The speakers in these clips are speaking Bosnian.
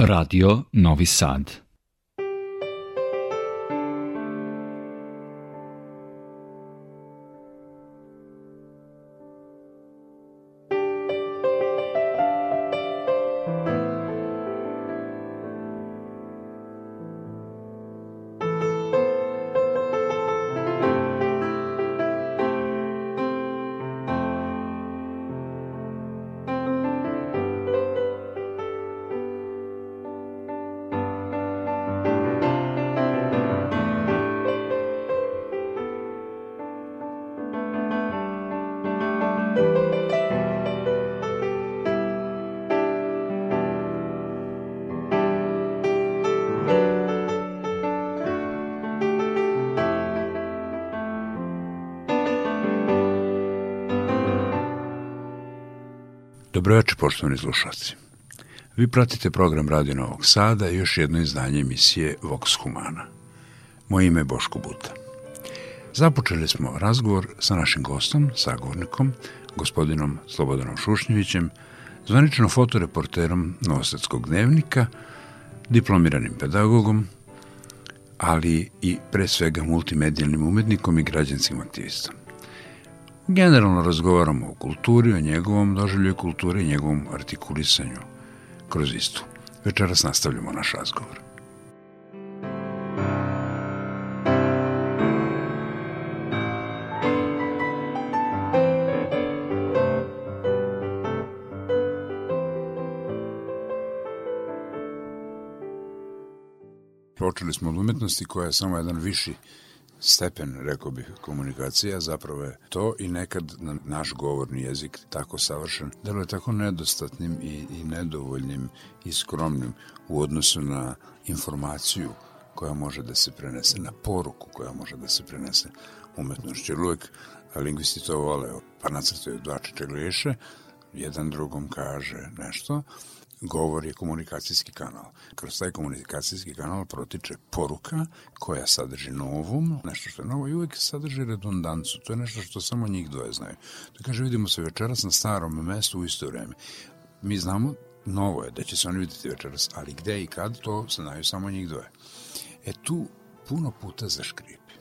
Radio Novi Sad. Poštovani slušalci. Vi pratite program Radio Novog Sada i još jedno izdanje emisije Vox Humana. Moje ime je Boško Buta. Započeli smo razgovor sa našim gostom, sagovornikom, gospodinom Slobodanom Šušnjevićem, zvanično fotoreporterom Novosadskog dnevnika, diplomiranim pedagogom, ali i pre svega multimedijalnim umetnikom i građanskim aktivistom. Generalno razgovaramo o kulturi, o njegovom doživlju kulture i njegovom artikulisanju kroz istu. Večeras nastavljamo naš razgovor. Počeli smo od umetnosti koja je samo jedan viši stepen, rekao bih, komunikacija, zapravo je to i nekad na naš govorni jezik tako savršen, da je tako nedostatnim i, i nedovoljnim i skromnim u odnosu na informaciju koja može da se prenese, na poruku koja može da se prenese umetnošću. Jer uvijek lingvisti to vole, pa nacrtaju dva čeče jedan drugom kaže nešto, govor je komunikacijski kanal. Kroz taj komunikacijski kanal protiče poruka koja sadrži novom, nešto što je novo i uvijek sadrži redundancu. To je nešto što samo njih dvoje znaju. To kaže, vidimo se večeras na starom mestu u isto vreme. Mi znamo, novo je da će se oni vidjeti večeras, ali gde i kad, to se znaju samo njih dvoje. E tu puno puta zaškripi.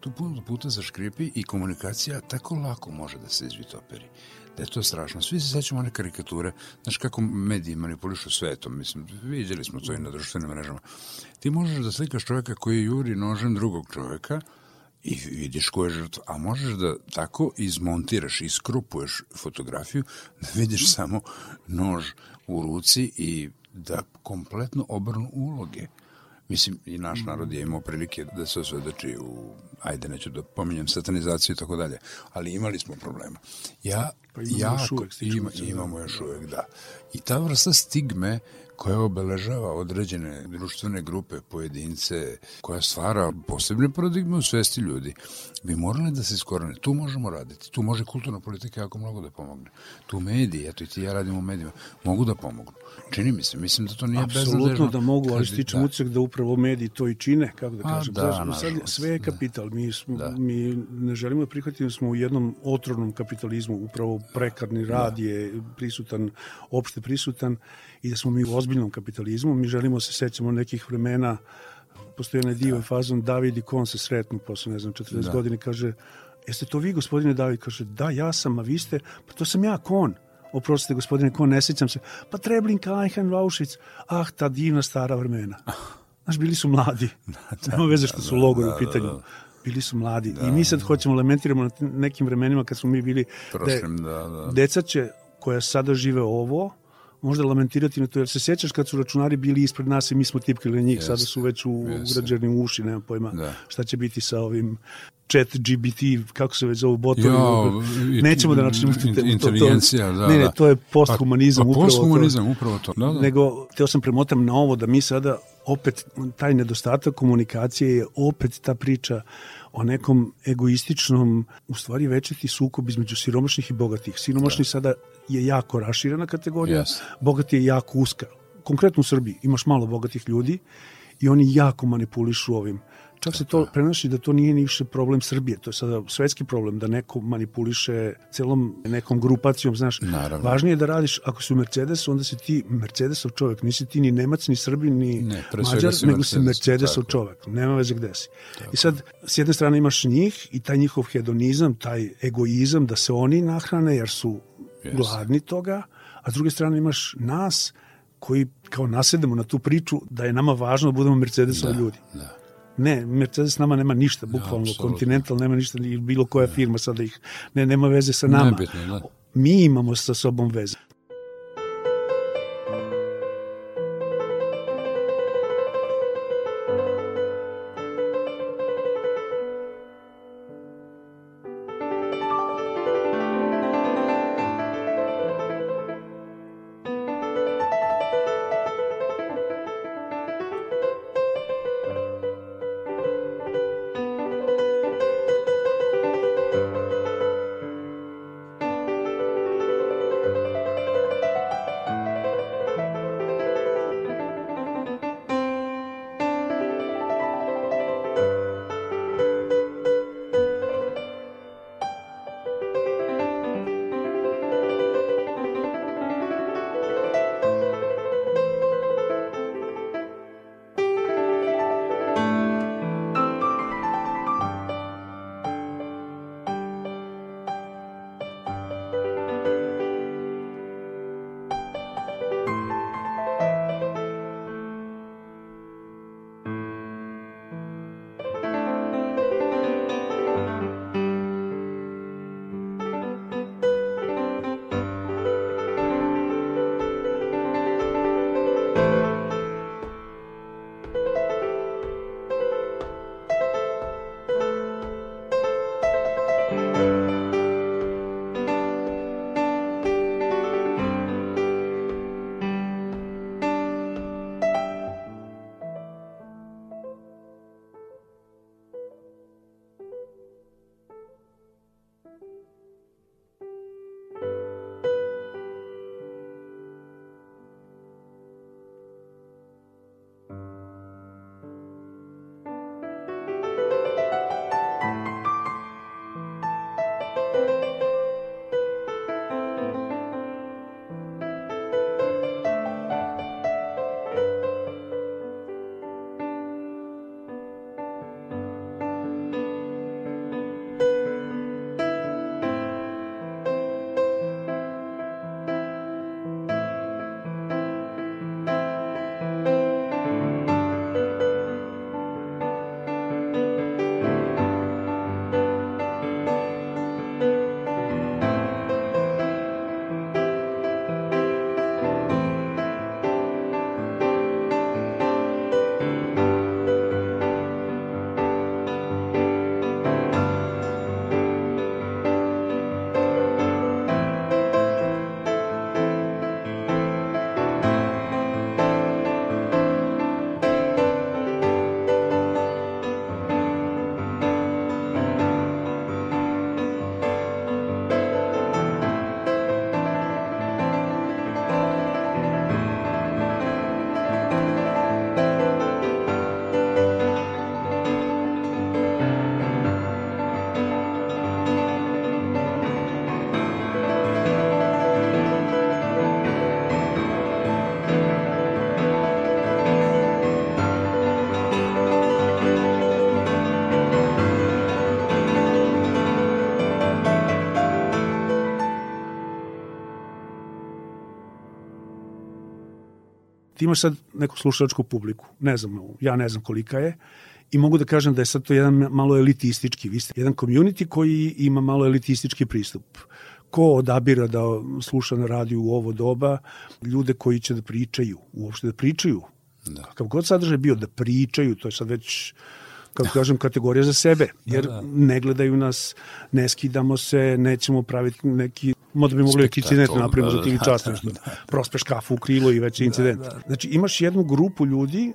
Tu puno puta zaškripi i komunikacija tako lako može da se izvitoperi da je to strašno. Svi se sećamo one karikature, znaš kako mediji manipulišu svetom, mislim, vidjeli smo to i na društvenim mrežama. Ti možeš da slikaš čovjeka koji juri nožem drugog čovjeka i vidiš ko je žrtva, a možeš da tako izmontiraš, iskrupuješ fotografiju, da vidiš samo nož u ruci i da kompletno obrnu uloge. Mislim, i naš narod je imao prilike da se osvedoči u, ajde, neću da pominjem satanizaciju i tako dalje, ali imali smo problema. Ja, pa imamo jako, još uvek, ima, imamo još uvek, da. I ta vrsta stigme koja obeležava određene društvene grupe, pojedince, koja stvara posebne paradigme u svesti ljudi, bi morali da se iskorane. Tu možemo raditi. Tu može kulturna politika jako mnogo da pomogne. Tu mediji, eto i ti ja radimo u medijima, mogu da pomognu. Čini mi se, mislim da to nije beznadežno. Apsolutno da mogu, ali stičem da. ucek da upravo mediji to i čine, kako da kažem. da, Znaš, sad sve je kapital. Mi, smo, da. mi ne želimo da prihvatimo, smo u jednom otrovnom kapitalizmu, upravo prekarni rad da. je prisutan, opšte prisutan i da smo mi u ozbiljnom kapitalizmu. Mi želimo se sećamo nekih vremena, postoji onaj dio da. fazon David i Kon se sretnu posle, ne znam, 40 da. godina kaže, jeste to vi, gospodine David? Kaže, da, ja sam, a vi ste, pa to sam ja, Kon. Oprostite, gospodine Kon, ne sećam se. Pa Treblinka, Eichen, Auschwitz. Ah, ta divna stara vremena. Znaš, bili su mladi. Da, Nema veze što su logori u pitanju. Da, da bili su mladi. Da, I mi sad hoćemo lamentiramo na nekim vremenima kad smo mi bili Prošlim, da, da. deca će koja sada žive ovo, možda lamentirati na to, jer se sjećaš kad su računari bili ispred nas i mi smo tipkali na njih, yes. sada su već u yes. ugrađeni uši, nema pojma da. šta će biti sa ovim chat GBT, kako se već zovu botovi. Jo, Nećemo da načinimo inteligencija, da, Ne, ne, to je posthumanizam. Pa, pa posthumanizam, upravo to. Da, da. Nego, teo sam premotam na ovo da mi sada opet taj nedostatak komunikacije je opet ta priča o nekom egoističnom, u stvari večeti sukob između siromašnih i bogatih. Siromašni da. sada je jako raširena kategorija, yes. bogati je jako uska. Konkretno u Srbiji imaš malo bogatih ljudi i oni jako manipulišu ovim. Čak se to prenosi da to nije ni više problem Srbije, to je sada svetski problem, da neko manipuliše celom nekom grupacijom, znaš. Naravno. Važnije je da radiš, ako si u Mercedesu, onda si ti Mercedesov čovjek, nisi ti ni Nemac, ni Srbin, ni Ne, Mađar, si nego si Mercedes, Mercedesov tako. čovjek, nema veze gde si. I sad, s jedne strane imaš njih i taj njihov hedonizam, taj egoizam da se oni nahrane jer su Jeste. gladni toga, a s druge strane imaš nas koji kao nasedemo na tu priču da je nama važno da budemo Mercedesovi ljudi. Da. Ne, Mercedes nama nema ništa, bukvalno, apsolutno. Continental nema ništa, ni bilo koja firma sada ih, ne, nema veze sa nama. Nebitno, da. Mi imamo sa sobom veze. Ti imaš sad neku slušalačku publiku, ne znam, ja ne znam kolika je, i mogu da kažem da je sad to jedan malo elitistički, vi ste jedan community koji ima malo elitistički pristup. Ko odabira da sluša na radiju u ovo doba, ljude koji će da pričaju, uopšte da pričaju. Da. Kakav god sadržaj bio, da pričaju, to je sad već kako kažem, kategorija za sebe, jer da, da. ne gledaju nas, ne skidamo se, nećemo praviti neki možda bi mogli neki incident napravimo za tim čast, nešto. Da, da. Prospeš kafu u krilo i već incident. Da, da. Znači, imaš jednu grupu ljudi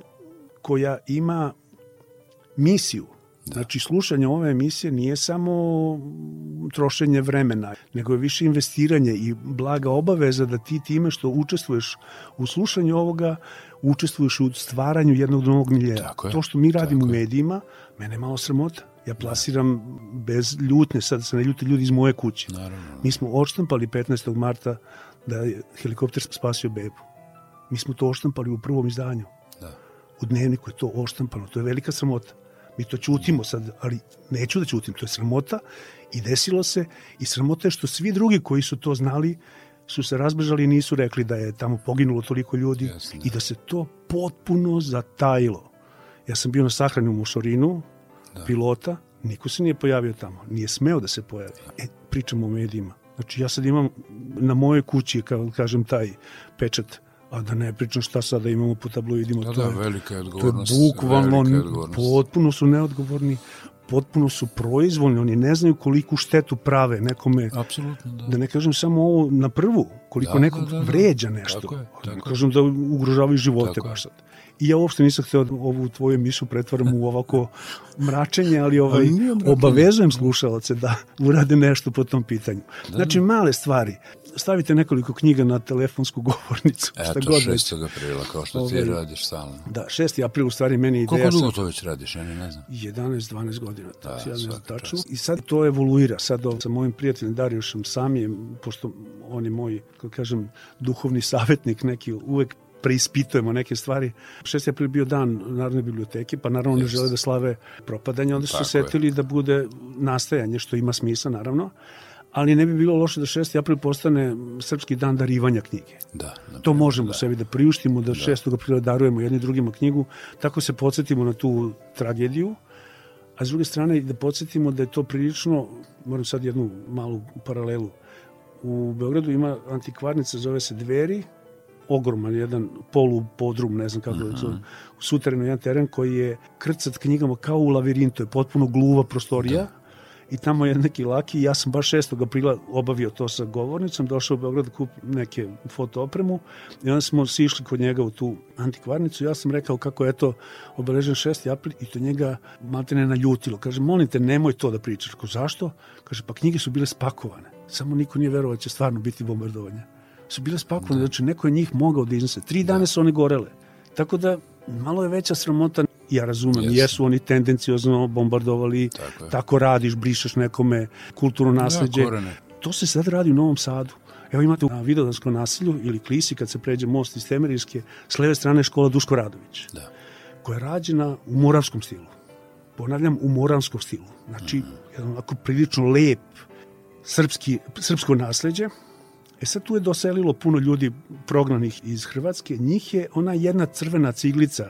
koja ima misiju Znači, slušanje ove emisije nije samo trošenje vremena, nego je više investiranje i blaga obaveza da ti time što učestvuješ u slušanju ovoga, učestvuješ u stvaranju jednog novog miljeja. To što mi radimo u medijima, mene je malo sramota. Ja plasiram bez ljutne, sad se ne ljuti ljudi iz moje kuće. Naravno. Mi smo odštampali 15. marta da je helikopter spasio bebu. Mi smo to oštampali u prvom izdanju. Da. U dnevniku je to oštampano. To je velika sramota. Mi to čutimo sad, ali neću da čutim. To je sramota i desilo se. I sramota je što svi drugi koji su to znali su se razbežali i nisu rekli da je tamo poginulo toliko ljudi Jasne. i da se to potpuno zatajilo. Ja sam bio na sahrani u Mošorinu, da. pilota, niko se nije pojavio tamo, nije smeo da se pojavi. E, pričamo o medijima. Znači, ja sad imam na mojoj kući, kao kažem, taj pečat, a da ne pričam šta sada imamo po tabloidima. Da, to da, je, velika je to odgovornost. je bukvalno, je odgovornost. potpuno su neodgovorni, potpuno su proizvoljni, oni ne znaju koliku štetu prave nekome, Apsolutno, da. da ne kažem samo ovo na prvu, koliko Da, nekog da, da, da. vređa nešto. Tako je, ne tako je. kažem da ugrožavaju živote Tako je. baš sad. I ja uopšte nisam hteo da ovu tvoju emisiju pretvaram u ovako mračenje, ali ovaj, obavezujem slušalce da urade nešto po tom pitanju. Znači, male stvari. Stavite nekoliko knjiga na telefonsku govornicu. šta Eto, god već. 6. aprila, kao što ti Ovaj, radiš stalno. Da, 6. april u stvari meni je ideja... Koliko dugo to već radiš, ja ne znam. 11-12 godina, Da, da, ja ne znam tačno. čast. I sad to evoluira. Sad ovo, sa mojim prijateljem Darijušem Samijem, pošto on je moj, kako kažem, duhovni savjetnik, neki uvek preispitujemo neke stvari. 6. april bio dan Narodne biblioteke, pa naravno ne Jeste. žele da slave propadanje, onda su Tako se je. setili da bude nastajanje, što ima smisla, naravno. Ali ne bi bilo loše da 6. april postane srpski dan darivanja knjige. Da, na To možemo da. sebi da priuštimo, da 6. aprila darujemo jedni drugima knjigu, tako se podsjetimo na tu tragediju, a s druge strane da podsjetimo da je to prilično, moram sad jednu malu paralelu, u Beogradu ima antikvarnica, zove se Dveri, ogroman jedan polupodrum, ne znam kako da zove, u suterenu jedan teren koji je krcat knjigama kao u lavirintu, to je potpuno gluva prostorija, i tamo je neki laki, ja sam baš 6. aprila obavio to sa govornicom, došao u Beograd da kupim neke foto opremu i onda smo sišli kod njega u tu antikvarnicu. Ja sam rekao kako je to obeležen 6. april i to njega maltene naljutilo. Kaže, molim te, nemoj to da pričaš. Ko, zašto? Kaže, pa knjige su bile spakovane. Samo niko nije verovao da će stvarno biti bombardovanje. Su bile spakovane, znači neko je njih mogao da iznese. Tri dane su one gorele. Tako da, malo je veća sramota ja razumem, Jeste. jesu oni tendenciozno bombardovali, Tako je. tako radiš, brišeš nekome kulturno nasleđe. korene. To se sad radi u Novom Sadu. Evo imate na Vidodanskom nasilju ili Klisi kad se pređe most iz Temerijske, s leve strane je škola Duško Radović, Da. koja je rađena u moravskom stilu. Ponavljam, u moravskom stilu. Znači, Mhm. jedan onako prilično lep srpski, srpsko nasleđe. E sad tu je doselilo puno ljudi prognanih iz Hrvatske. Njih je ona jedna crvena ciglica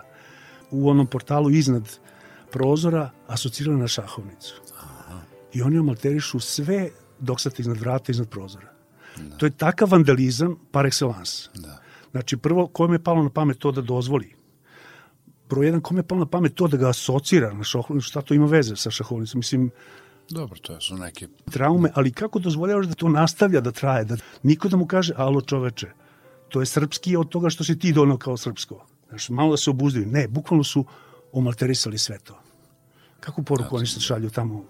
u onom portalu iznad prozora asocirana na šahovnicu. I oni omalterišu sve dok sad iznad vrata, iznad prozora. To je takav vandalizam par excellence. Da. Znači, prvo, kome je palo na pamet to da dozvoli? Broj jedan, kome je palo na pamet to da ga asocira na šahovnicu? Šta to ima veze sa šahovnicom? Mislim, Dobro, to su neke... traume, ali kako dozvoljavaš da to nastavlja da traje? Da niko da mu kaže, alo čoveče, to je srpski od toga što si ti donao kao srpsko. Znaš, malo da se obuzdaju. Ne, bukvalno su omalterisali sve to. Kako poruku oni se šalju tamo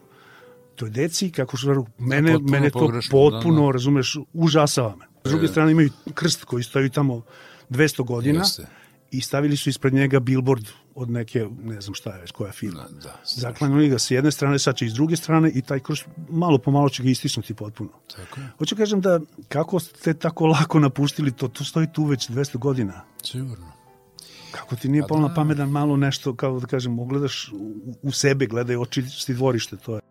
toj deci, kako su veru, mene, potpuno mene to pogrešno, potpuno, da, da. razumeš, užasava me. S druge strane imaju krst koji stoji tamo 200 godina Jeste. i stavili su ispred njega billboard od neke, ne znam šta je već, koja firma. Da, da, Zaklanjali ga s jedne strane, sad će i s druge strane i taj krst malo po malo će ga istisnuti potpuno. Tako je. Hoću kažem da kako ste tako lako napustili to, to stoji tu već 200 godina. Sigurno. Kako ti nije palo na malo nešto, kao da kažem, ogledaš u, u sebe, gledaj očisti dvorište, to je.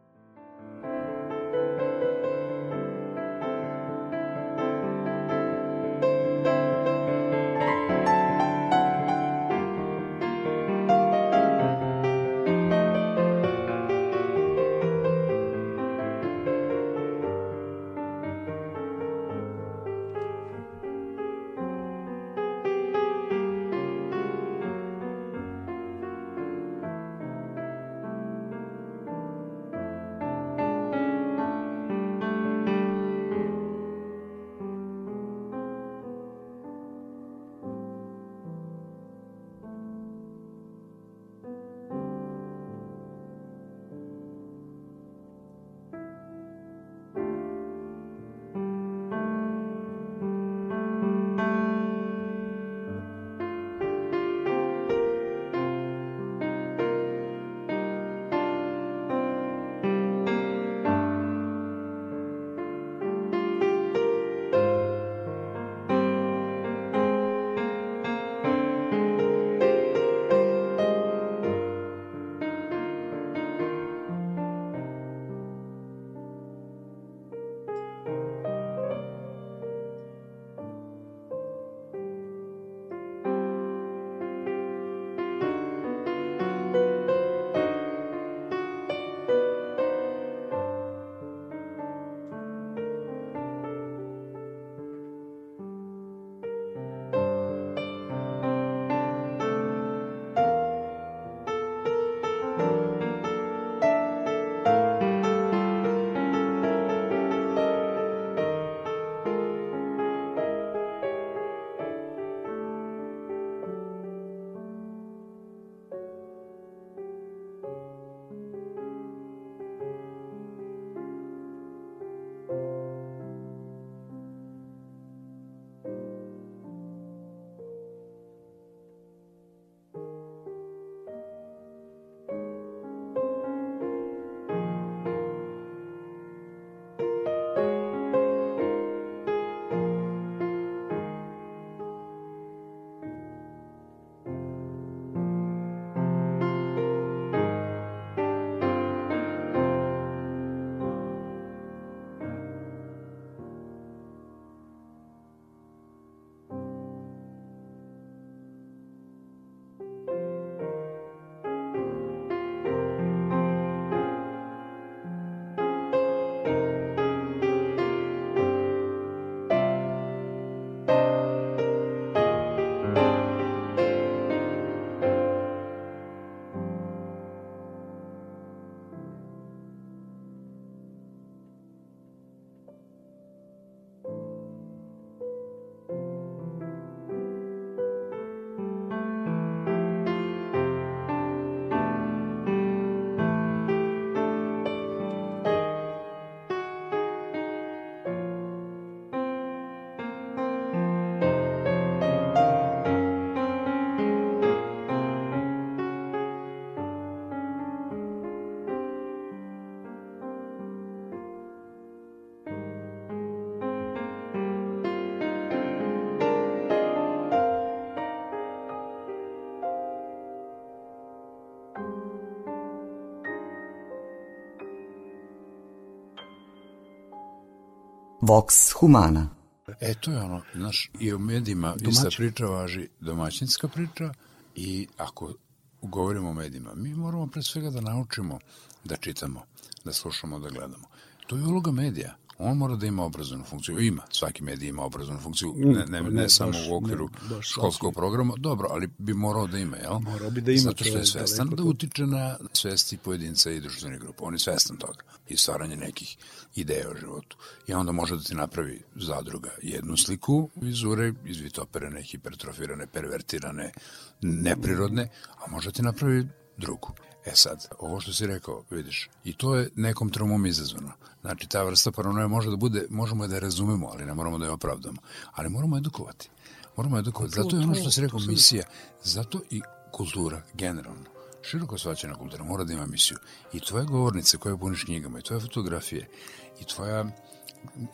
Vox Humana. E, to je ono, znaš, i u medijima Domaćin. ista priča važi domaćinska priča i ako govorimo o medijima, mi moramo pre svega da naučimo da čitamo, da slušamo, da gledamo. To je uloga medija. On mora da ima obrazovnu funkciju. Ima, svaki medij ima obrazovnu funkciju, ne, ne, ne, ne samo baš, u okviru ne, školskog programa. Dobro, ali bi morao da ima, jel? Morao bi da ima. Zato što je svestan da utiče na svesti pojedinca i društvene grupe. On je svestan toga i stvaranje nekih ideja o životu. I onda može da ti napravi zadruga jednu sliku vizure, izvitoperene, hipertrofirane, pervertirane, neprirodne, a može da ti napravi drugu. E sad, ovo što si rekao, vidiš, i to je nekom traumom izazvano. Znači, ta vrsta paranoja može da bude, možemo je da je razumemo, ali ne moramo da je opravdamo. Ali moramo edukovati. Moramo edukovati. Zato je ono što si rekao, misija. Zato i kultura, generalno. Široko svačena kultura mora da ima misiju. I tvoje govornice koje puniš knjigama, i tvoje fotografije, i tvoja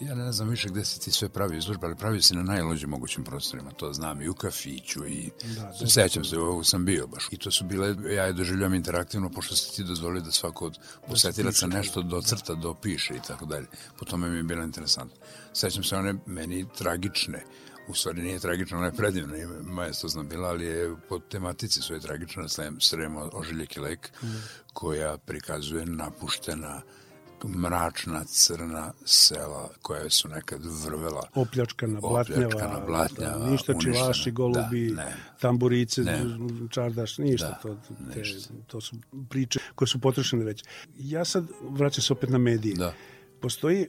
ja ne znam više gde se ti sve pravi izložbe, ali pravi se na najlođim mogućim prostorima, to znam i u kafiću i da, sećam se, ovo sam bio baš. I to su bile, ja je doživljam interaktivno, pošto se ti dozvolio da svako od posetilaca nešto docrta, dopiše i tako dalje. Po tome mi je bilo interesantno. Sećam se one meni tragične, u stvari nije tragično, ona je predivna, majestozna bila, ali je po tematici svoje tragične, srema Ožiljek i lek, mm. koja prikazuje napuštena mračna, crna sela koja su nekad vrvela. Opljačkana, blatnjava. Opljačkana, blatnjava. Da, ništa čivaši, golubi, da, ne, tamburice, ne, čardaš, ništa. Da, to, te, ništa. to su priče koje su potrošene već. Ja sad vraćam se opet na medije. Da. Postoji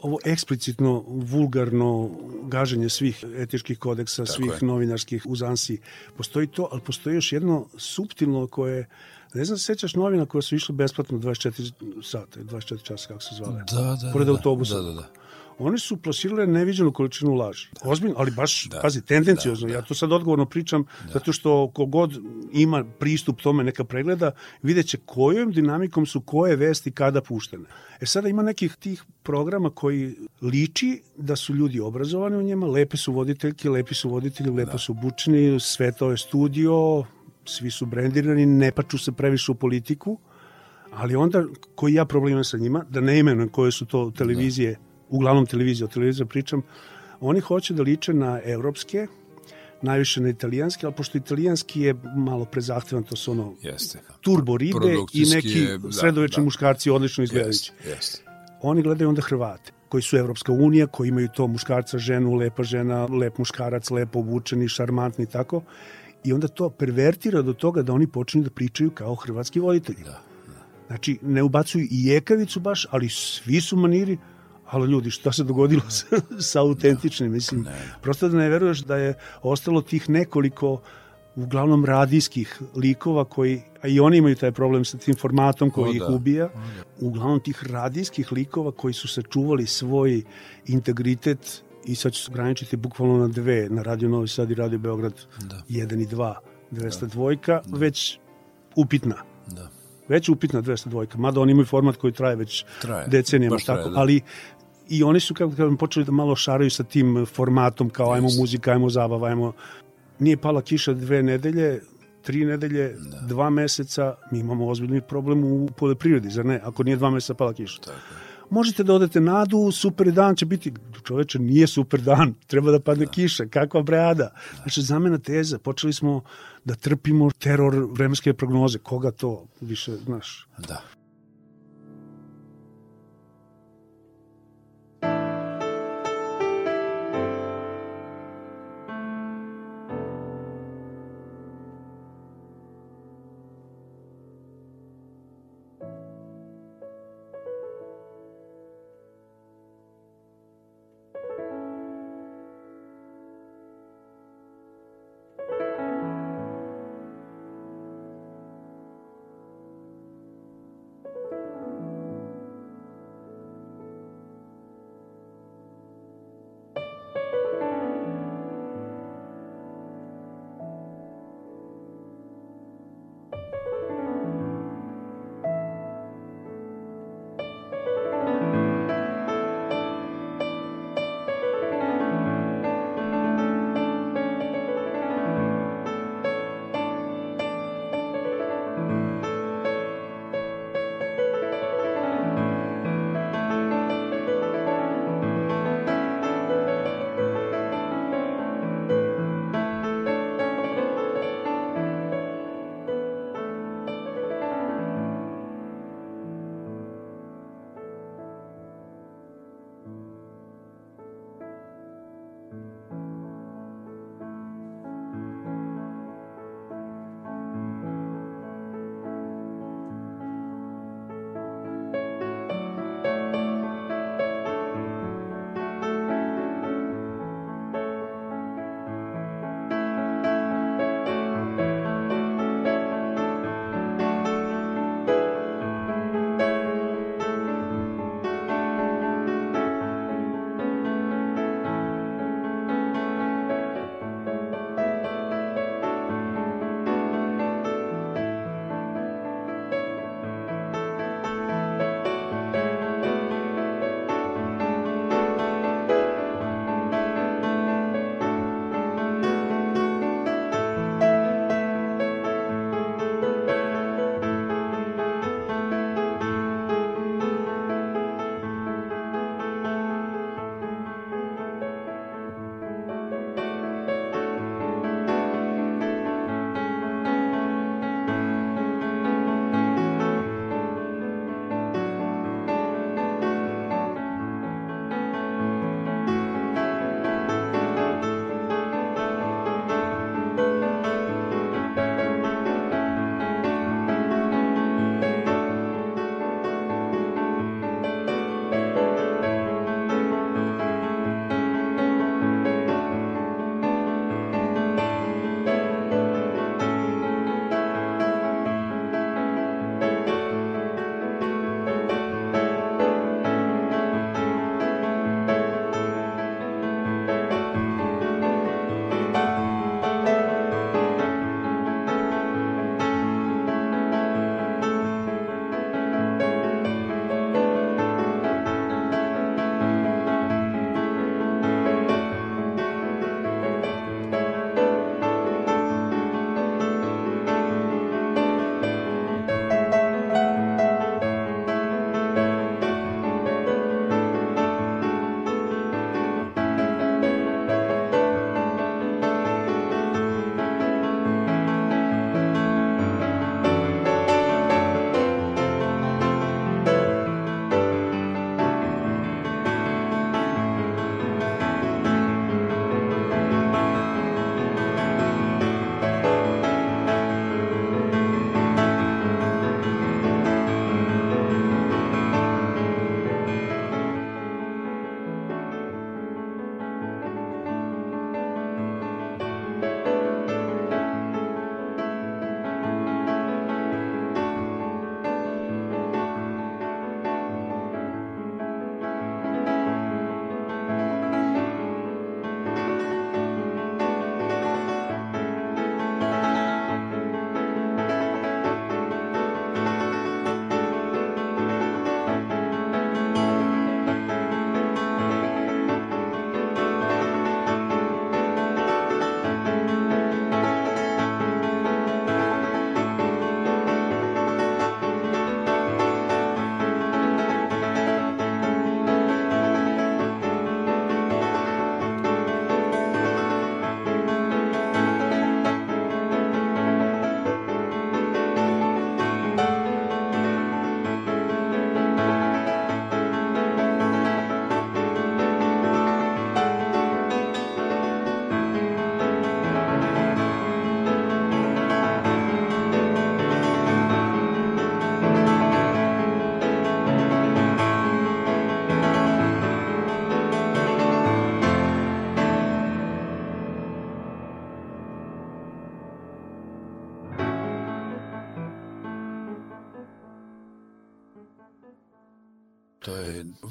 ovo eksplicitno, vulgarno gaženje svih etičkih kodeksa, Tako svih je. novinarskih uzansi. Postoji to, ali postoji još jedno suptilno koje Ne znam, sećaš novina koje su išle besplatno 24 sata, 24 časa, kako se zvale? Da, da, Pored da, autobusa. Da, da, da. Oni su plasirali neviđenu količinu laži. Da. Ozbiljno, ali baš, da. pazi, tendencijozno. Da, da. Ja to sad odgovorno pričam, da. zato što kogod ima pristup tome neka pregleda, vidjet će kojom dinamikom su koje vesti kada puštene. E sada ima nekih tih programa koji liči da su ljudi obrazovani u njima, lepe su voditeljke, lepi su voditelji, lepo da. su obučeni, sve to je studio, svi su brendirani, ne paču se previše u politiku, ali onda koji ja problem sa njima, da ne imenujem koje su to televizije, da. uglavnom televizije, o televiziji pričam, oni hoće da liče na evropske, najviše na italijanski, ali pošto italijanski je malo prezahtevan, to su ono jeste. turbo ribe i neki da, sredovečni da. muškarci odlično izgledajući. Jeste, jeste. Oni gledaju onda Hrvate koji su Evropska unija, koji imaju to muškarca, ženu, lepa žena, lep muškarac, lepo obučeni, šarmantni i tako i onda to pervertira do toga da oni počinju da pričaju kao hrvatski voditelji. Da, da. Znači, ne ubacuju i jekavicu baš, ali svi su maniri, ali ljudi, šta se dogodilo sa, sa autentičnim, mislim, ne. prosto da ne veruješ da je ostalo tih nekoliko uglavnom radijskih likova koji, a i oni imaju taj problem sa tim formatom koji o, ih da. ubija, uglavnom tih radijskih likova koji su sačuvali svoj integritet i sad ću se ograničiti bukvalno na dve, na Radio Novi Sad i Radio Beograd da. 1 i 2, 202, da. već upitna. Da. Već upitna 202, mada oni imaju format koji traje već traje. decenijama, tako, traje, da. ali i oni su, kako kažem, počeli da malo šaraju sa tim formatom, kao ajmo muzika, ajmo zabava, ajmo... Nije pala kiša dve nedelje, tri nedelje, da. dva meseca, mi imamo ozbiljni problem u poljoprivredi, zar ne? Ako nije dva meseca pala kiša. Tako možete da odete nadu, super dan će biti, čoveče, nije super dan, treba da padne da. kiša, kakva brada. Znači, zamena teza, počeli smo da trpimo teror vremenske prognoze, koga to više, znaš? Da.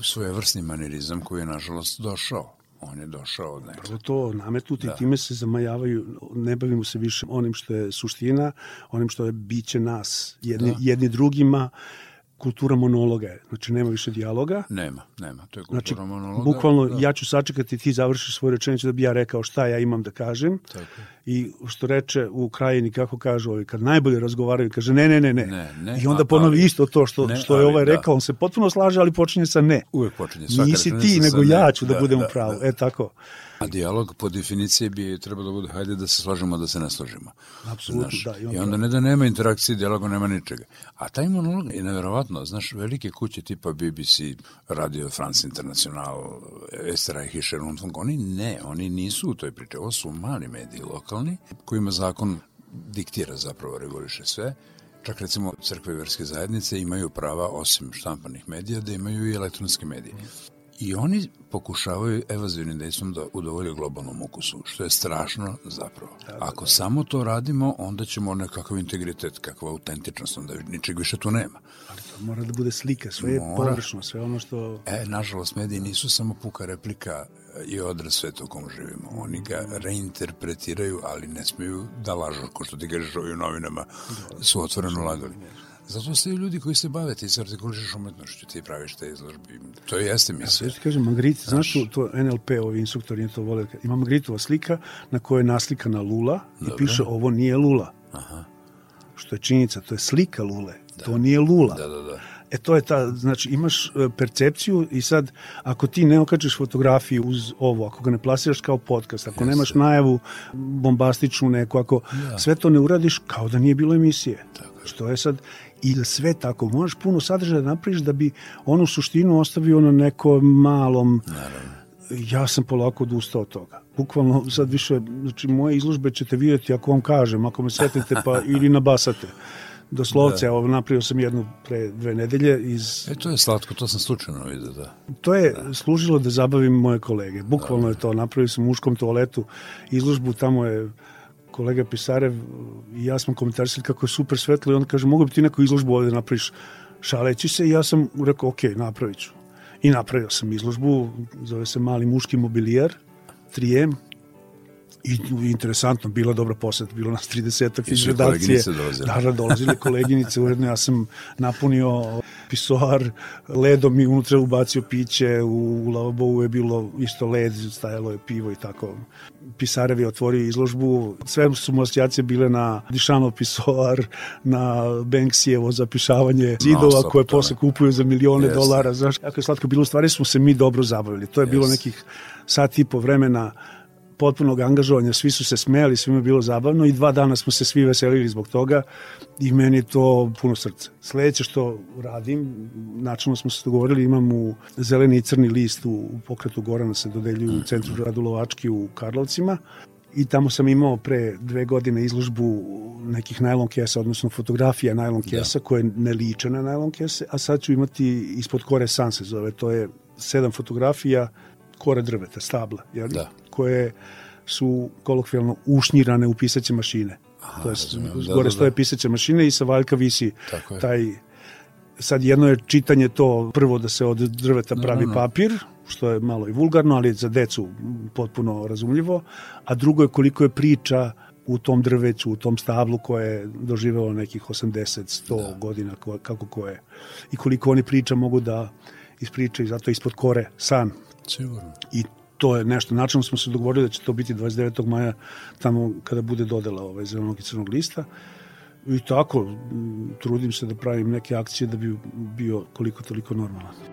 Svojevrsni manirizam koji je, nažalost, došao on je došao od nekada. Prvo to nametnuti, da. time se zamajavaju, ne bavimo se više onim što je suština, onim što je biće nas, jedni, da. jedni drugima, kultura monologa je. Znači, nema više dijaloga. Nema, nema. To je kultura znači, monologa. Bukvalno, da. ja ću sačekati ti završiš svoju rečenicu da bi ja rekao šta ja imam da kažem. Tako. I što reče u krajini, kako kažu ovi, kad najbolje razgovaraju, kaže ne, ne, ne, ne. ne, ne I onda ponovi ali, isto to što, ne, što je ovaj da. rekao. On se potpuno slaže, ali počinje sa ne. Uvek počinje. Nisi ti, nego ja ću da, da budem da, u pravu. Da. E, tako. A dijalog po definiciji bi trebalo da bude hajde da se slažemo da se ne slažemo. Apsolutno, znaš, da. I onda, I onda ne da nema interakcije, dijaloga nema ničega. A taj monolog je nevjerovatno. Znaš, velike kuće tipa BBC, Radio France International, Esterreich i Rundfunk, oni ne, oni nisu u toj priči. Ovo su mali mediji lokalni, kojima zakon diktira zapravo, reguliše sve. Čak recimo crkve i verske zajednice imaju prava, osim štampanih medija, da imaju i elektronske medije. I oni pokušavaju evazivnim dejstvom da udovolje globalnom ukusu, što je strašno zapravo. Ako da. samo to radimo, onda ćemo nekakav integritet, kakva autentičnost, onda ničeg više tu nema. Ali to mora da bude slika, sve je površno, sve ono što... E, nažalost, mediji nisu samo puka replika i odraz sve to kom živimo. Oni ga reinterpretiraju, ali ne smeju da lažu, ko što ti kažeš ovi novinama, su otvoreno lagali. Zato ste ljudi koji se bave, ti se artikulišeš umetnošću, ti praviš te izložbe. To je jeste misle. Ja ti kažem, Magritte, znaš, znaš to NLP, ovi instruktori to vole, ima Magritova slika na kojoj je naslikana lula i piše ovo nije lula. Aha. Što je činjenica, to je slika lule, da. to nije lula. Da, da, da. E to je ta, znači imaš e, percepciju i sad ako ti ne okačiš fotografiju uz ovo, ako ga ne plasiraš kao podcast, ako Jeste. nemaš najavu bombastičnu neku, ako ja. sve to ne uradiš kao da nije bilo emisije. Tako. Što je sad i da sve tako, možeš puno sadržaja da napraviš da bi onu suštinu ostavio na nekom malom Naravno. ja sam polako odustao od toga. Bukvalno sad više, znači moje izložbe ćete vidjeti ako vam kažem, ako me setite pa ili nabasate. Doslovce, evo, napravio sam jednu pre dve nedelje iz... E, to je slatko, to sam slučajno vidio, da. To je da. služilo da zabavim moje kolege. Bukvalno da. je to, napravio sam u muškom toaletu izložbu, tamo je kolega Pisarev i ja smo komentarisali kako je super svetlo i on kaže mogu bi ti neku izložbu ovde napraviš šaleći se i ja sam rekao ok, napravit ću. I napravio sam izložbu, zove se Mali muški mobilijar, 3M, i interesantno, bila dobra poseta, bilo nas 30 iz redakcije. Da, da, dolazile koleginice, uredno ja sam napunio pisoar ledom i unutra ubacio piće, u lavabovu je bilo isto led, stajalo je pivo i tako. Pisarev je otvorio izložbu, sve su mu asocijacije bile na Dišanov pisoar, na Banksijevo zapišavanje zidova no, koje posle kupuju za milione yes. dolara. Znaš, kako je slatko bilo, u stvari smo se mi dobro zabavili. To je yes. bilo nekih sat i po vremena potpunog angažovanja, svi su se smejali, svima je bilo zabavno i dva dana smo se svi veselili zbog toga i meni je to puno srce. Sledeće što radim, načinno smo se dogovorili, imam u zeleni i crni list u, u pokretu Gorana se dodeljuju u centru Radulovački u Karlovcima i tamo sam imao pre dve godine izložbu nekih najlon kesa, odnosno fotografija najlon kesa da. koje ne liče na najlon kese, a sad ću imati ispod kore san se zove, to je sedam fotografija kore drveta, stabla, jel? Da. Koje su kolokvijalno ušnjirane u pisaće mašine. Aha, to je, da, gore da, stoje da. pisaće mašine i sa valjka visi taj sad jedno je čitanje to prvo da se od drveta pravi no, no, no. papir, što je malo i vulgarno, ali za decu potpuno razumljivo, a drugo je koliko je priča u tom drveću, u tom stablu koje je doživelo nekih 80, 100 da. godina, kako ko je. I koliko oni priča mogu da ispričaju, zato ispod kore san Sigurno. I to je nešto, načinno smo se dogovorili da će to biti 29. maja tamo kada bude dodela ovaj zelenog i crnog lista. I tako, trudim se da pravim neke akcije da bi bio koliko toliko normalan.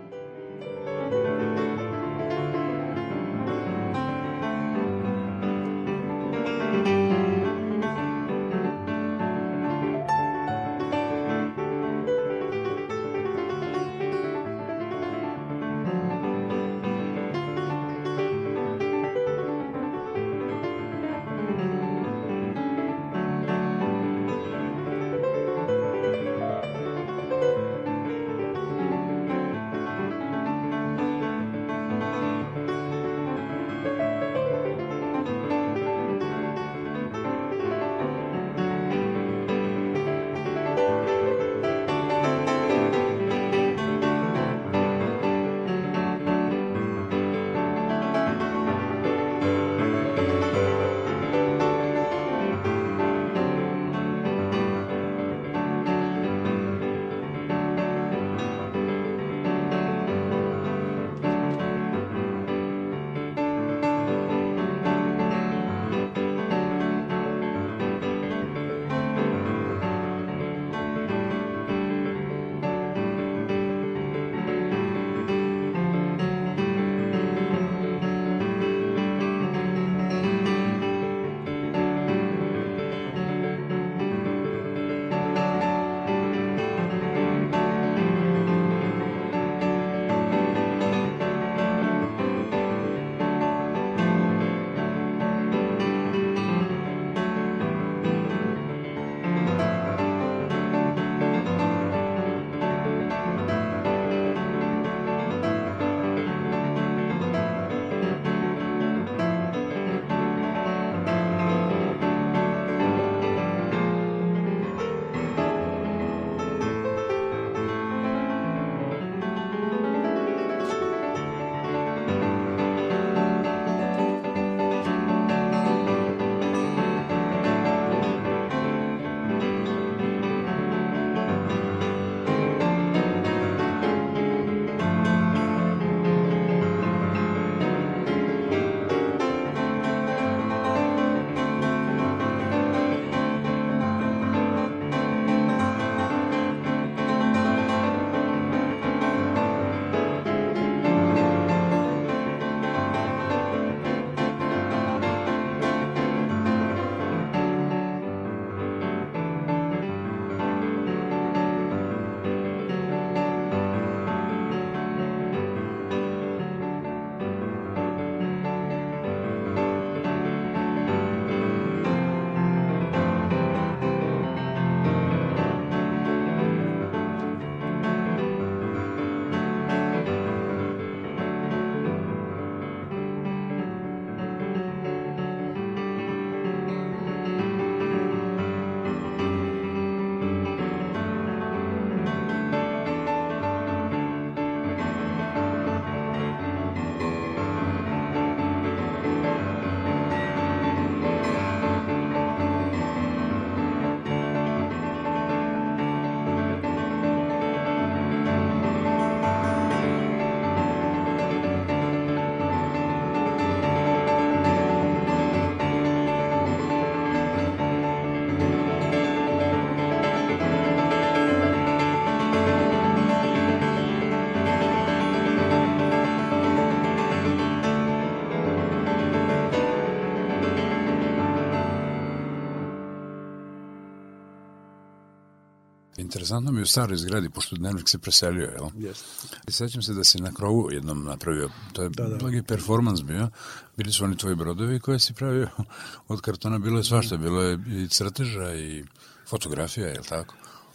Interesantno mi u staroj zgradi, pošto dnevnik se preselio, jel? Jeste. I sećam se da si na krovu jednom napravio, to je Da, da. blagi performans bio, bili su oni tvoji brodovi koje si pravio od kartona, bilo je svašta, bilo je i crteža i fotografija, je li tako?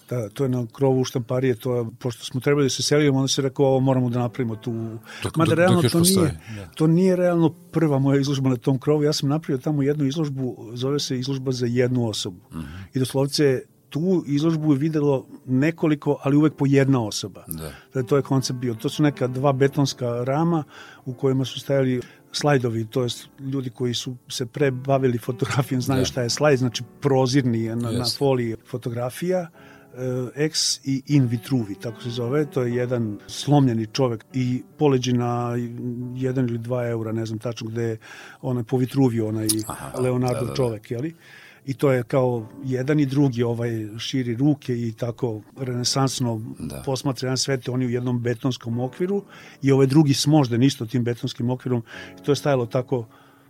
Da, to je na krovu štamparije, to je, pošto smo trebali da se selimo, onda se rekao, ovo moramo da napravimo tu... Dok- Mada dok- realno dok to nije, postoji, da. to nije realno prva moja izložba na tom krovu. Ja sam napravio tamo jednu izložbu, zove se izložba za jednu osobu. Mhm. I doslovce tu izložbu je videlo nekoliko, ali uvek po jedna osoba. Da. da to je koncept bio. To su neka dva betonska rama u kojima su stajali slajdovi, to jest ljudi koji su se pre bavili fotografijom znaju Da. šta je slajd, znači prozirni na, na Jeste. foliji fotografija eh, ex i in vitruvi, tako se zove. To je jedan slomljeni čovek i poleđi na jedan ili dva eura, ne znam tačno gde je onaj po vitruviju, onaj Aha, Leonardo da, da, da. čovek, jeli? I to je kao jedan i drugi ovaj širi ruke i tako renesansno Da. posmatra jedan svet, oni u jednom betonskom okviru i ovaj drugi smožden isto tim betonskim okvirom. I to je stajalo tako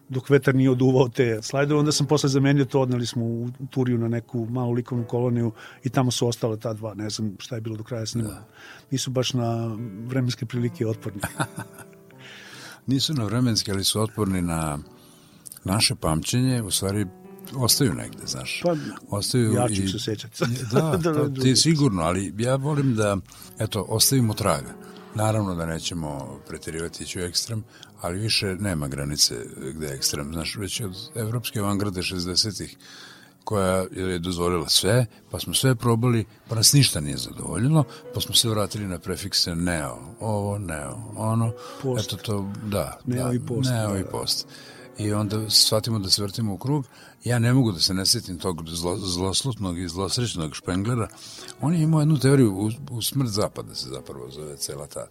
dok vetar nije oduvao te slajdove, onda sam posle zamenio to, odneli smo u Turiju na neku malu likovnu koloniju i tamo su ostale ta dva, ne znam šta je bilo do kraja s njima. Nisu baš na vremenske prilike otporni. Nisu na vremenski, ali su otporni na naše pamćenje, u stvari ostaju negde, znaš. Pa, ostaju ja ću se sećati. Da, Da, to, da, ti sigurno, ali ja volim da, eto, ostavimo traga. Naravno da nećemo preterivati ići u ekstrem, ali više nema granice gde je ekstrem. Znaš, već od evropske avangarde 60-ih koja je dozvolila sve, pa smo sve probali, pa nas ništa nije zadovoljilo, pa smo se vratili na prefikse neo, ovo, neo, ono, Post. eto to, da, Neo da, i post, neo da, i da. post. I onda shvatimo da se vrtimo u krug. Ja ne mogu da se ne sjetim tog zlo, zloslutnog i zlosrećnog Špenglera. On je imao jednu teoriju u, u smrt zapada se zapravo zove cela ta,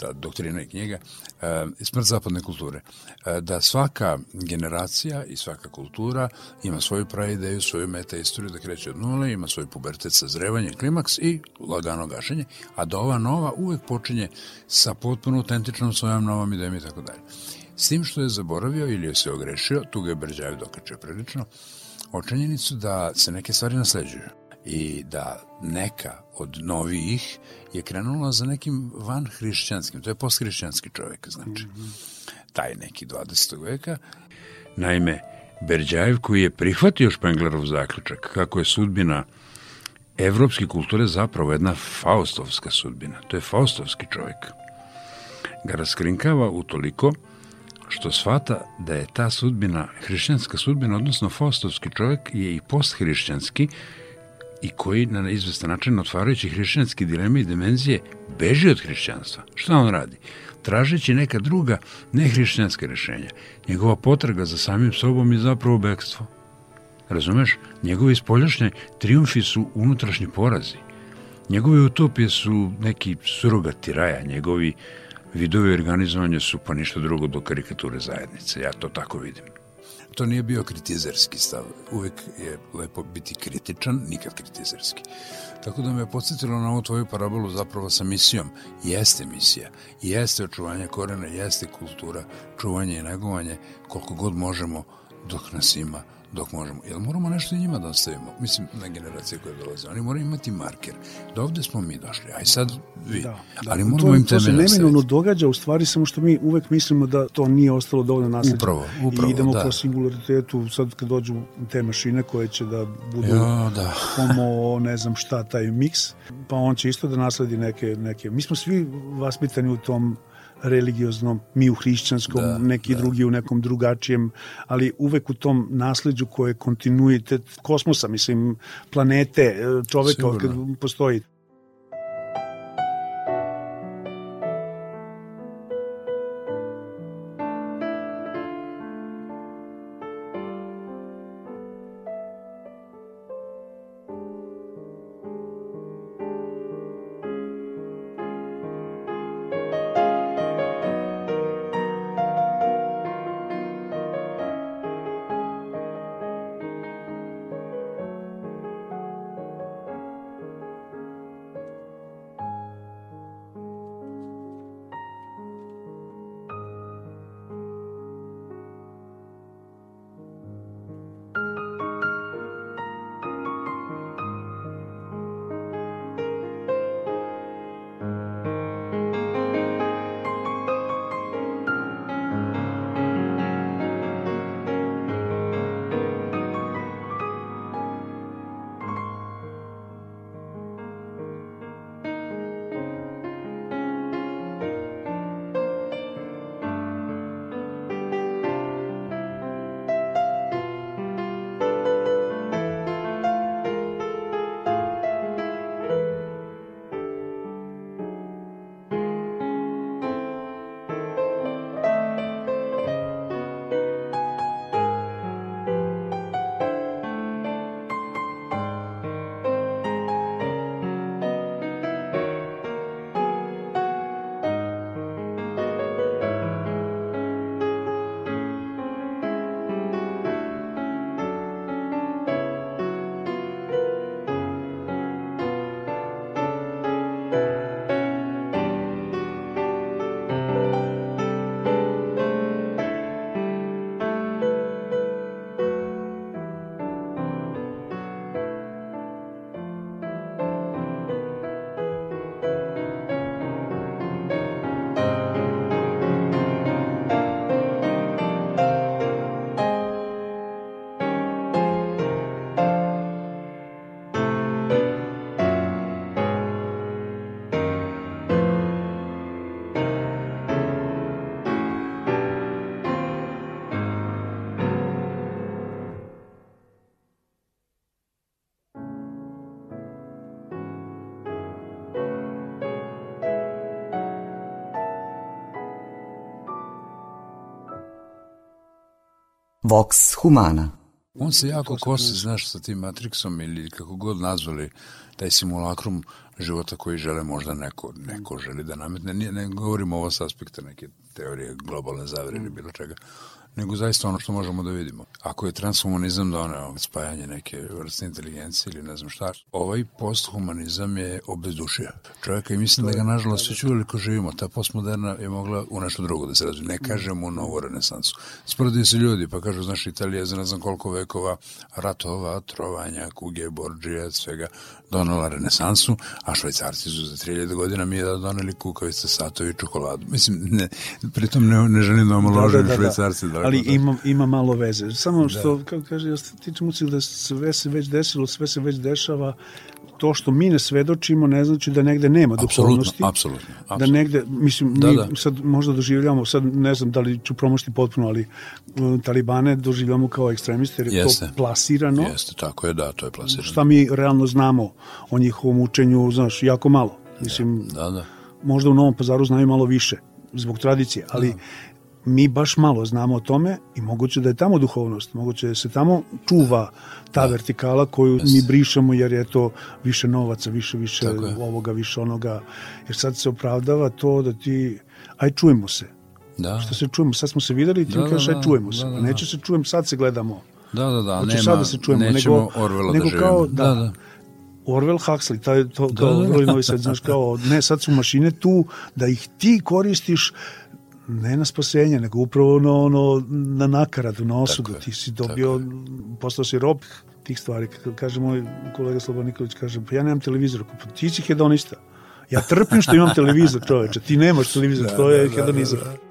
ta doktrina i knjiga, e, smrt zapadne kulture. Eh, da svaka generacija i svaka kultura ima svoju praideju, svoju meta istoriju da kreće od nule, ima svoj pubertet sa zrevanje, klimaks i lagano gašenje, a da ova nova uvek počinje sa potpuno autentičnom svojom novom idejom i tako dalje. S tim što je zaboravio ili je se ogrešio, tu ga je Brđajev dokačio prilično, o činjenicu da se neke stvari nasleđuju i da neka od novijih je krenula za nekim van hrišćanskim, to je posthrišćanski čovjek, znači, taj neki 20. veka. Naime, Berđajev koji je prihvatio Špenglerov zaključak kako je sudbina evropske kulture zapravo jedna faustovska sudbina, to je faustovski čovjek, ga raskrinkava utoliko što shvata da je ta sudbina, hrišćanska sudbina, odnosno faustovski čovjek je i posthrišćanski i koji na izvestan način otvarajući hrišćanske dileme i dimenzije beži od hrišćanstva. Šta on radi? Tražeći neka druga nehrišćanska rešenja. Njegova potraga za samim sobom je zapravo bekstvo. Razumeš? Njegovi spoljašnji triumfi su unutrašnji porazi. Njegove utopije su neki surogati raja, njegovi vidovi organizovanja su pa ništa drugo do karikature zajednice. Ja to tako vidim. To nije bio kritizerski stav. Uvek je lepo biti kritičan, nikad kritizerski. Tako da me je podsjetilo na ovu tvoju parabolu zapravo sa misijom. Jeste misija, jeste očuvanje korena, jeste kultura, čuvanje i negovanje koliko god možemo dok nas ima dok možemo. Jel moramo nešto njima da ostavimo? Mislim, na generacije koje dolaze. Oni moraju imati marker. Da ovde smo mi došli. Aj sad vi. Da, da. Ali moramo to, im to se neminovno ostaviti. događa, u stvari samo što mi uvek mislimo da to nije ostalo dovoljno nasleđe. Upravo, upravo, I idemo da. po singularitetu, sad kad dođu te mašine koje će da budu Jo, da. homo, ne znam šta, taj miks, pa on će isto da nasledi neke, neke. Mi smo svi vaspitani u tom religioznom, mi u hrišćanskom, Da, neki da. drugi u nekom drugačijem, ali uvek u tom nasleđu koje je kontinuitet kosmosa, mislim, planete, čoveka, Sigurno. kad postoji. Vox Humana. On se jako kosi, znaš, sa tim Matrixom ili kako god nazvali taj simulakrum života koji žele možda neko, neko želi da nametne. Ne, ne govorimo ovo s aspekta neke teorije globalne zavere ili bilo čega nego zaista ono što možemo da vidimo. Ako je transhumanizam doneo spajanje neke vrste inteligencije ili ne znam šta, ovaj posthumanizam je obezdušio čovjeka i mislim da ga nažalost sve ko živimo. Ta postmoderna je mogla u nešto drugo da se razvije. Ne kažemo u novu renesansu. Sporedi se ljudi pa kažu, znaš, Italija za ne znam koliko vekova ratova, trovanja, kuge, borđija, svega donela renesansu, a švajcarci su za 3000 godina mi je da doneli kukavice, satovi, čokoladu. Mislim, ne, pritom ne, ne želim da omaložim da, da, da, švajcarci. Da, ali da. ima, ima malo veze. Samo što, da. kako kaže, ja tičem ucik da sve se već desilo, sve se već dešava, to što mi ne svedočimo ne znači da negde nema duhovnosti. Apsolutno, apsolutno. Da negde, mislim, da, mi da. sad možda doživljamo, sad ne znam da li ću promošti potpuno, ali uh, talibane doživljamo kao ekstremiste, jer je Jeste. to plasirano. Jeste, tako je, da, to je plasirano. Šta mi realno znamo o njihovom učenju, znaš, jako malo. Mislim, da, da. možda u Novom pazaru znaju malo više, zbog tradicije, ali da mi baš malo znamo o tome i moguće da je tamo duhovnost, moguće da se tamo čuva ta da. vertikala koju yes. mi brišemo jer je to više novaca, više, više ovoga, više onoga. Jer sad se opravdava to da ti, aj čujemo se. Da. Što se čujemo, sad smo se videli i ti da, kažeš aj čujemo se. Da, da, da. Neće se čujem, sad se gledamo. Da, da, da, Hoće nema, sad da se čujemo, nećemo nego, Orwella nego da kao, da, da, da. Orwell Huxley, taj, to, da, kao da, da. novi sad, znaš, kao, ne, sad su mašine tu, da ih ti koristiš ne na spasenje, nego upravo na, ono, na nakaradu, na osudu. Tako ti si dobio, postao si rob tih stvari. Kaže moj kolega Slobodan Nikolić, kaže, pa ja nemam televizor, pa ti si hedonista. Ja trpim što imam televizor, čoveče, ti nemaš televizor, da, to je da, hedonizam. Da, da, da.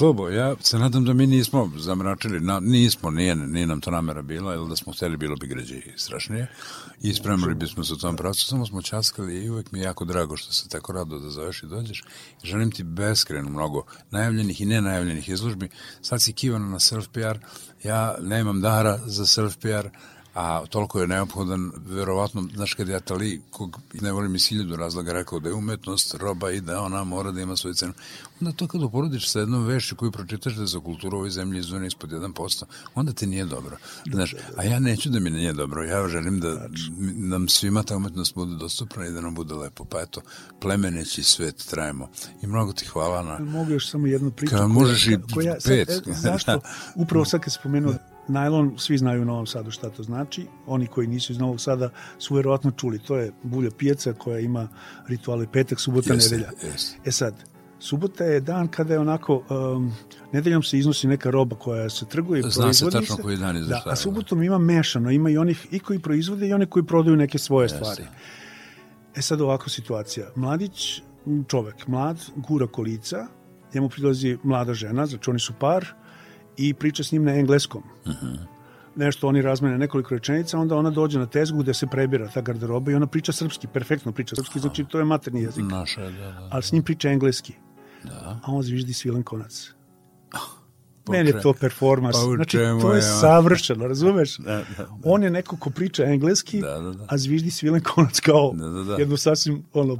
Slobo, ja se nadam da mi nismo zamračili, na, nismo, nije, nije nam to namera bila, ili da smo hteli, bilo bi gređe strašnije. I spremili bismo se u tom pravcu, samo smo časkali i uvek mi je jako drago što se tako rado da zoveš i dođeš. Želim ti beskreno mnogo najavljenih i nenajavljenih izložbi. Sad si kivana na self-PR, ja nemam dara za self-PR, a toliko je neophodan, verovatno, znaš, kad je Atali, kog ne volim iz hiljadu razloga, rekao da je umetnost roba i da ona mora da ima svoju cenu, onda to kad uporodiš sa jednom vešću koju pročitaš da za kulturu ovoj zemlji izvone ispod 1%, onda ti nije dobro. Znaš, a ja neću da mi nije dobro, ja želim da nam svima ta umetnost bude dostupna i da nam bude lepo. Pa eto, plemeneći svet trajemo. I mnogo ti hvala na... Mogu još samo jednu priču. Kad možeš i koja, pet. Sad, e, zašto? Upravo sad kad spomenuo Najlon, svi znaju u Novom Sadu šta to znači. Oni koji nisu iz Novog Sada su verovatno čuli. To je bulja pijaca koja ima rituale petak, subota, Jeste, nedelja. jeste. E sad, subota je dan kada je onako, um, nedeljom se iznosi neka roba koja se trguje i Zna se tačno koji dan i za Da, a subotom ima mešano, ima i onih i koji proizvode i one koji prodaju neke svoje Jeste. stvari. E sad ovako situacija. Mladić, čovek, mlad, gura kolica, njemu prilazi mlada žena, znači oni su par, i priča s njim na engleskom. Mhm. Nešto oni razmene nekoliko rečenica, onda ona dođe na tezgu gde se prebira ta garderoba i ona priča srpski, perfektno priča srpski, znači to je materni jezik. Naša, je, da, da. Ali s njim priča engleski. Da. A on zviždi svilen konac. Po Meni je to performans. pa Znači, to je je, savršeno, razumeš? Da, da, da. On je neko ko priča engleski, Da, da, da. a zviždi svilen konac kao Da, da, da. jednu sasvim, ono,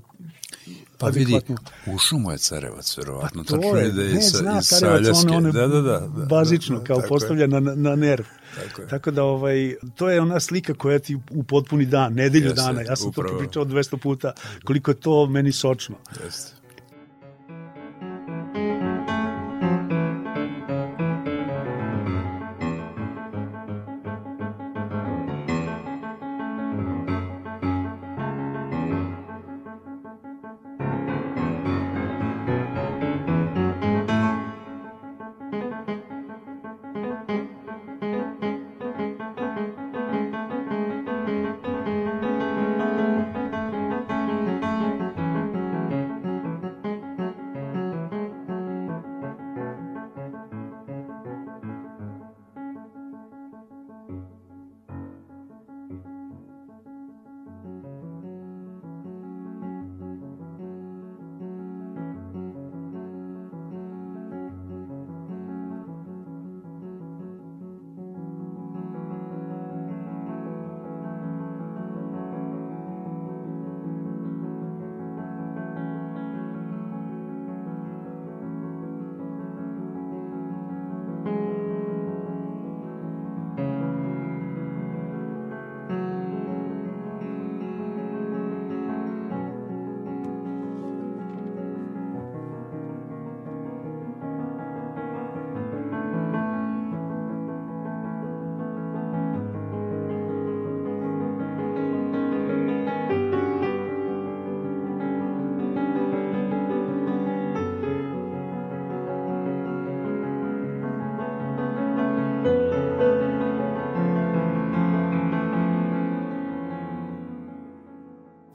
Pa vidi, ušao mu je Carevac, verovatno. Pa to je, da ne sa- zna iz Karjevac, on, je da, da, da, da, bazično, da, kao tako je. postavlja na, na nerv. Tako je. Tako da, ovaj, to je ona slika koja ti u potpuni dan, nedelju Jeste, dana, ja sam upravo. to pričao 200 puta, koliko je to meni sočno. Jeste.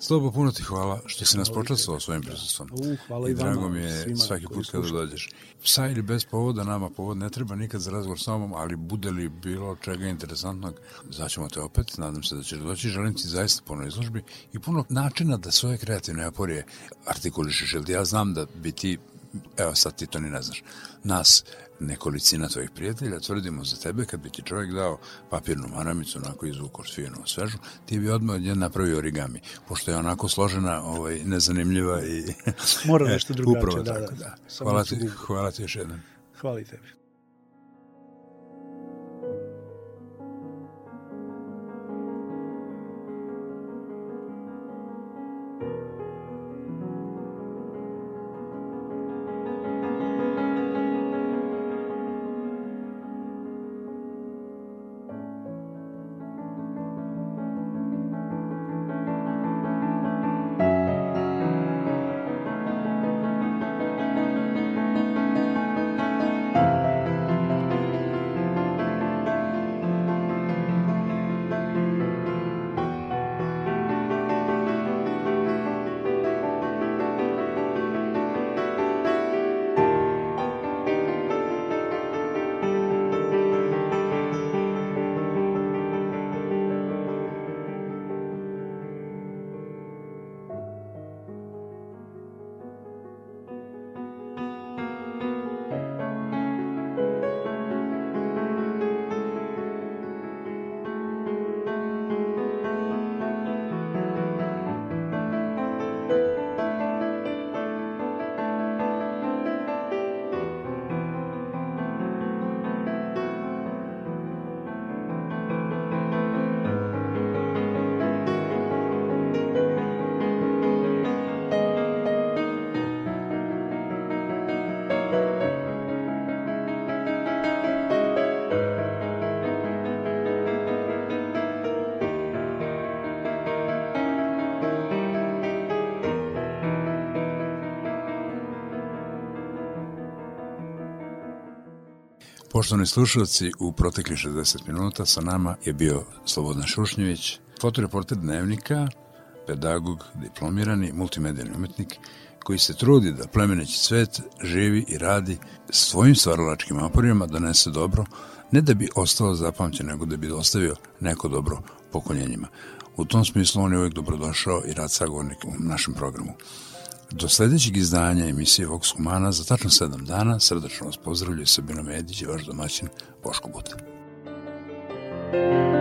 Slobo, puno ti hvala što si nas počastvovao svojim prisustvom. U, hvala i I vama, drago mi je svaki put kada dođeš. Sa ili bez povoda, nama povod ne treba nikad za razgovor sa mnom, ali bude li bilo čega interesantnog, zvaćemo te opet, nadam se da ćeš doći. Želim ti zaista puno izložbi i puno načina da svoje kreativne aporije artikulišeš, jer ja znam da bi ti evo sad ti to ni ne znaš, nas nekolicina tvojih prijatelja tvrdimo za tebe kad bi ti čovjek dao papirnu maramicu onako izvuku finu svežu, ti bi odmah od nje napravio origami, pošto je onako složena, ovaj, nezanimljiva i... Mora nešto E, drugačije, Upravo da, tako, da. da. Hvala ti, hvala ti još jednom. Hvala i tebi. Poštovani slušalci, u proteklih 60 minuta sa nama je bio Slobodan Šušnjević, fotoreporter Dnevnika, pedagog, diplomirani, multimedijalni umetnik, koji se trudi da plemeneći svet živi i radi svojim stvaralačkim naporima da nese dobro, ne da bi ostao zapamćen, nego da bi ostavio neko dobro pokoljenjima. U tom smislu on je uvijek dobrodošao i rad sagovornik u našem programu. Do sljedećeg izdanja emisije Vox Humana za tačno sedam dana srdačno vas pozdravljaju Sabino Medić i vaš domaćin Boško Buta. Thank you.